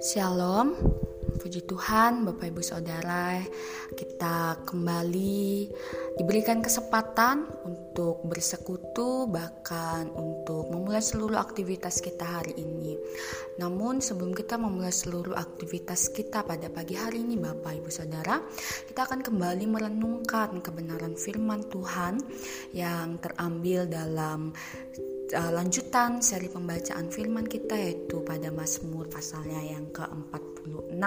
Shalom, puji Tuhan, Bapak Ibu Saudara, kita kembali diberikan kesempatan untuk bersekutu, bahkan untuk memulai seluruh aktivitas kita hari ini. Namun, sebelum kita memulai seluruh aktivitas kita pada pagi hari ini, Bapak Ibu Saudara, kita akan kembali merenungkan kebenaran Firman Tuhan yang terambil dalam uh, lanjutan seri pembacaan firman kita yaitu pada Mazmur pasalnya yang ke-46.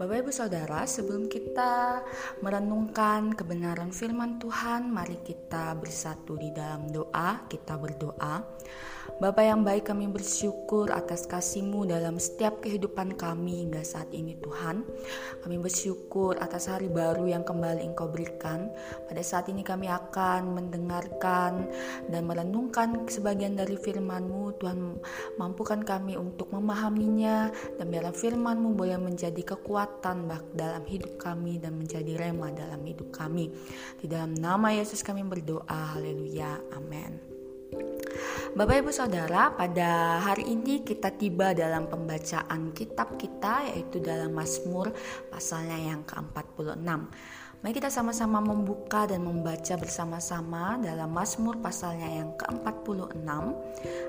Bapak Ibu Saudara, sebelum kita merenungkan kebenaran firman Tuhan, mari kita bersatu di dalam doa, kita berdoa. Bapa yang baik kami bersyukur atas kasih-Mu dalam setiap kehidupan kami hingga saat ini Tuhan. Kami bersyukur atas hari baru yang kembali Engkau berikan. Pada saat ini kami akan mendengarkan dan merenungkan sebagian dari firman-Mu. Tuhan mampukan kami untuk memahaminya dan biarlah firman-Mu boleh menjadi kekuatan dalam hidup kami dan menjadi rema dalam hidup kami. Di dalam nama Yesus kami berdoa. Haleluya. Amin. Bapak Ibu Saudara, pada hari ini kita tiba dalam pembacaan kitab kita yaitu dalam Mazmur pasalnya yang ke-46. Mari kita sama-sama membuka dan membaca bersama-sama dalam Mazmur pasalnya yang ke-46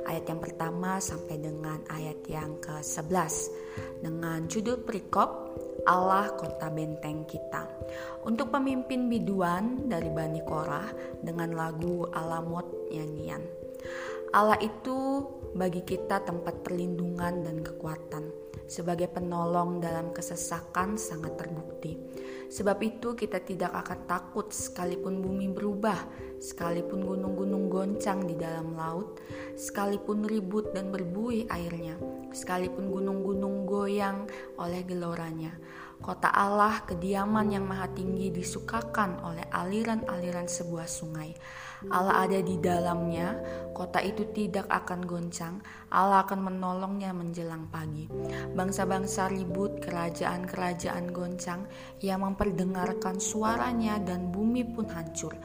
ayat yang pertama sampai dengan ayat yang ke-11 dengan judul perikop Allah kota benteng kita. Untuk pemimpin biduan dari Bani Korah dengan lagu Alamot nyanyian. Allah itu bagi kita tempat perlindungan dan kekuatan. Sebagai penolong dalam kesesakan sangat terbukti. Sebab itu kita tidak akan takut sekalipun bumi berubah, sekalipun gunung-gunung goncang di dalam laut, sekalipun ribut dan berbuih airnya, sekalipun gunung-gunung goyang oleh geloranya. Kota Allah, kediaman yang maha tinggi disukakan oleh aliran-aliran sebuah sungai. Allah ada di dalamnya, kota itu tidak akan goncang, Allah akan menolongnya menjelang pagi. Bangsa-bangsa ribut, kerajaan-kerajaan goncang, yang memperdengarkan suaranya dan bumi pun hancur.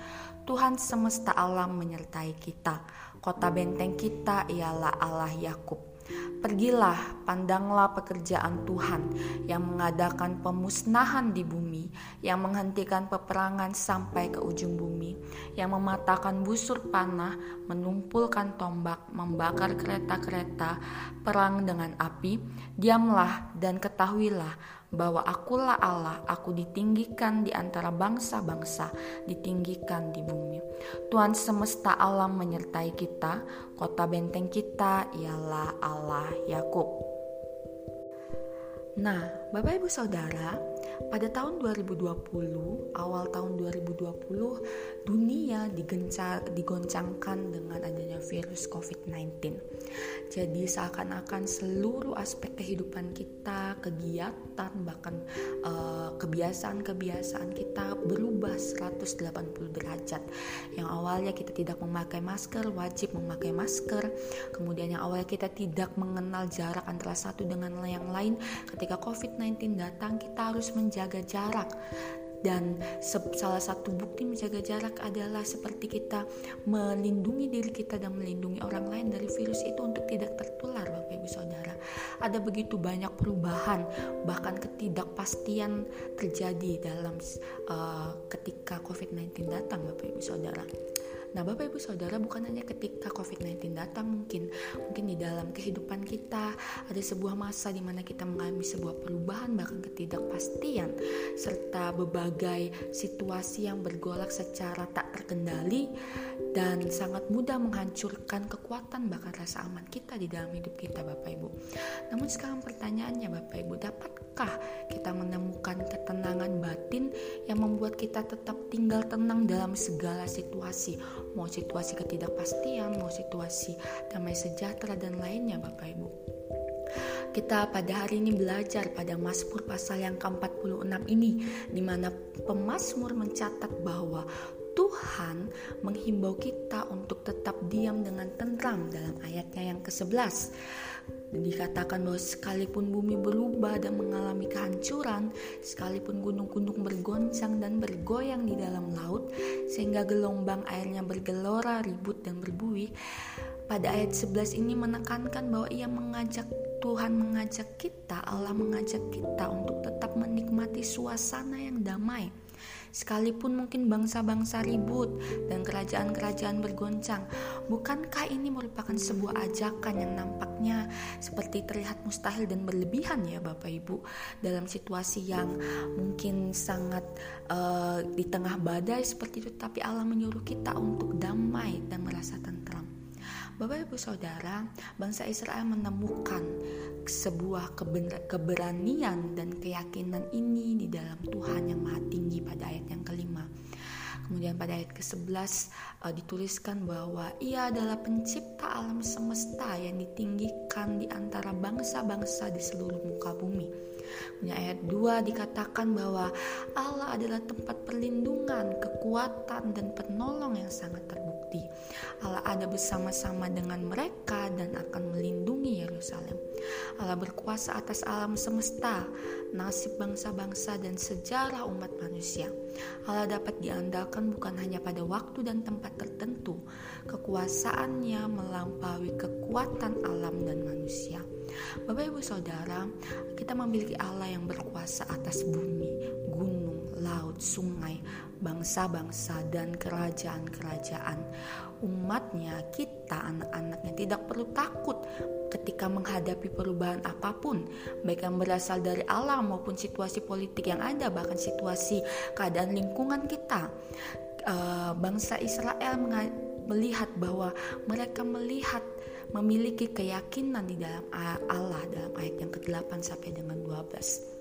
Tuhan semesta alam menyertai kita. Kota benteng kita ialah Allah Yakub. Pergilah, pandanglah pekerjaan Tuhan yang mengadakan pemusnahan di bumi, yang menghentikan peperangan sampai ke ujung bumi, yang mematahkan busur panah, menumpulkan tombak, membakar kereta-kereta, perang dengan api. Diamlah dan ketahuilah bahwa akulah Allah, aku ditinggikan di antara bangsa-bangsa, ditinggikan di bumi. Tuhan semesta alam menyertai kita, kota benteng kita ialah Allah Yakub. Nah, Bapak Ibu Saudara, pada tahun 2020, awal tahun 2020, dunia digencar, digoncangkan dengan adanya virus COVID-19. Jadi seakan-akan seluruh aspek kehidupan kita, kegiatan, bahkan uh, kebiasaan-kebiasaan kita berubah 180 derajat. Yang awalnya kita tidak memakai masker, wajib memakai masker. Kemudian yang awalnya kita tidak mengenal jarak antara satu dengan yang lain, ketika COVID-19 datang kita harus menjaga jarak dan salah satu bukti menjaga jarak adalah seperti kita melindungi diri kita dan melindungi orang lain dari virus itu untuk tidak tertular Bapak Ibu Saudara. Ada begitu banyak perubahan bahkan ketidakpastian terjadi dalam uh, ketika COVID-19 datang Bapak Ibu Saudara. Nah, Bapak Ibu Saudara, bukan hanya ketika COVID-19 datang mungkin mungkin di dalam kehidupan kita ada sebuah masa di mana kita mengalami sebuah perubahan bahkan ketidakpastian serta berbagai situasi yang bergolak secara tak terkendali dan sangat mudah menghancurkan kekuatan bahkan rasa aman kita di dalam hidup kita Bapak Ibu. Namun sekarang pertanyaannya Bapak Ibu, dapatkah kita menemukan ketenangan batin yang membuat kita tetap tinggal tenang dalam segala situasi mau situasi ketidakpastian, mau situasi damai sejahtera dan lainnya Bapak Ibu. Kita pada hari ini belajar pada Mazmur pasal yang ke-46 ini di mana pemazmur mencatat bahwa Tuhan menghimbau kita untuk tetap diam dengan tentram dalam ayatnya yang ke-11 dikatakan bahwa sekalipun bumi berubah dan mengalami kehancuran, sekalipun gunung-gunung bergoncang dan bergoyang di dalam laut, sehingga gelombang airnya bergelora, ribut dan berbuih, pada ayat 11 ini menekankan bahwa ia mengajak Tuhan mengajak kita, Allah mengajak kita untuk tetap menikmati suasana yang damai Sekalipun mungkin bangsa-bangsa ribut dan kerajaan-kerajaan bergoncang, bukankah ini merupakan sebuah ajakan yang nampaknya seperti terlihat mustahil dan berlebihan ya Bapak Ibu dalam situasi yang mungkin sangat uh, di tengah badai seperti itu tapi Allah menyuruh kita untuk damai dan merasa tentram. Bapak Ibu Saudara, bangsa Israel menemukan sebuah keberanian dan keyakinan ini di dalam Tuhan yang Maha Tinggi pada ayat yang kelima. Kemudian pada ayat ke-11 uh, dituliskan bahwa ia adalah pencipta alam semesta yang ditinggikan di antara bangsa-bangsa di seluruh muka bumi. Kemudian ayat 2 dikatakan bahwa Allah adalah tempat perlindungan, kekuatan dan penolong yang sangat terbukti Allah ada bersama-sama dengan mereka dan akan melindungi Yerusalem. Allah berkuasa atas alam semesta, nasib bangsa-bangsa dan sejarah umat manusia. Allah dapat diandalkan bukan hanya pada waktu dan tempat tertentu. Kekuasaannya melampaui kekuatan alam dan manusia. Bapak Ibu Saudara, kita memiliki Allah yang berkuasa atas bumi, gunung, laut, sungai, bangsa-bangsa dan kerajaan-kerajaan. Umatnya, kita anak-anaknya tidak perlu takut ketika menghadapi perubahan apa pun, baik yang berasal dari alam maupun situasi politik yang ada, bahkan situasi keadaan lingkungan kita. Eh, bangsa Israel melihat bahwa mereka melihat memiliki keyakinan di dalam Allah dalam ayat yang ke-8 sampai dengan 12.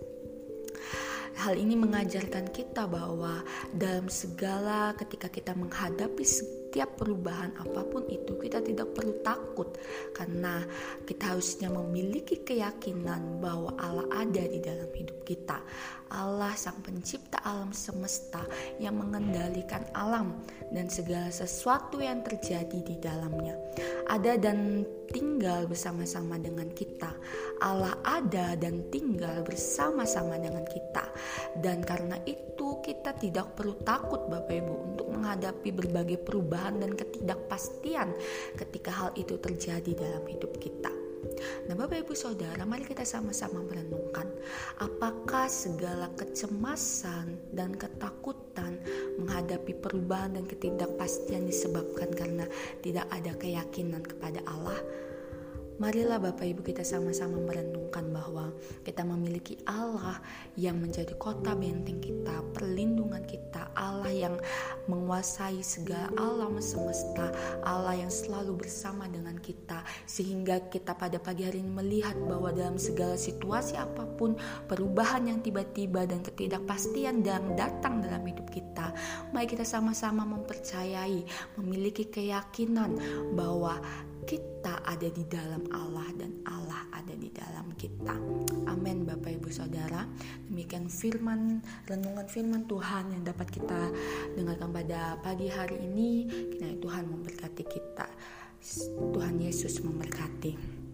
Hal ini mengajarkan kita bahwa dalam segala ketika kita menghadapi setiap perubahan apa pun itu kita tidak perlu takut karena kita harusnya memiliki keyakinan bahwa Allah ada di dalam hidup kita. Allah sang pencipta alam semesta yang mengendalikan alam dan segala sesuatu yang terjadi di dalamnya. Ada dan tinggal bersama-sama dengan kita. Allah ada dan tinggal bersama-sama dengan kita. Dan karena itu kita tidak perlu takut Bapak Ibu untuk menghadapi berbagai perubahan dan ketidakpastian ketika hal itu terjadi dalam hidup kita. Nah, Bapak Ibu Saudara, mari kita sama-sama merenungkan apakah segala kecemasan dan ketakutan menghadapi perubahan dan ketidakpastian disebabkan karena tidak ada keyakinan kepada Allah Marilah Bapak Ibu kita sama-sama merenungkan bahwa kita memiliki Allah yang menjadi kota benteng kita, perlindungan kita, Allah yang menguasai segala alam semesta, Allah yang selalu bersama dengan kita sehingga kita pada pagi hari ini melihat bahwa dalam segala situasi apa pun perubahan yang tiba-tiba dan ketidakpastian yang datang dalam hidup kita, mari kita sama-sama mempercayai, memiliki keyakinan bahwa kita ada di dalam Allah dan Allah ada di dalam kita. Amin Bapak Ibu Saudara. Demikian firman renungan firman Tuhan yang dapat kita dengarkan pada pagi hari ini. Kiranya Tuhan memberkati kita. Tuhan Yesus memberkati.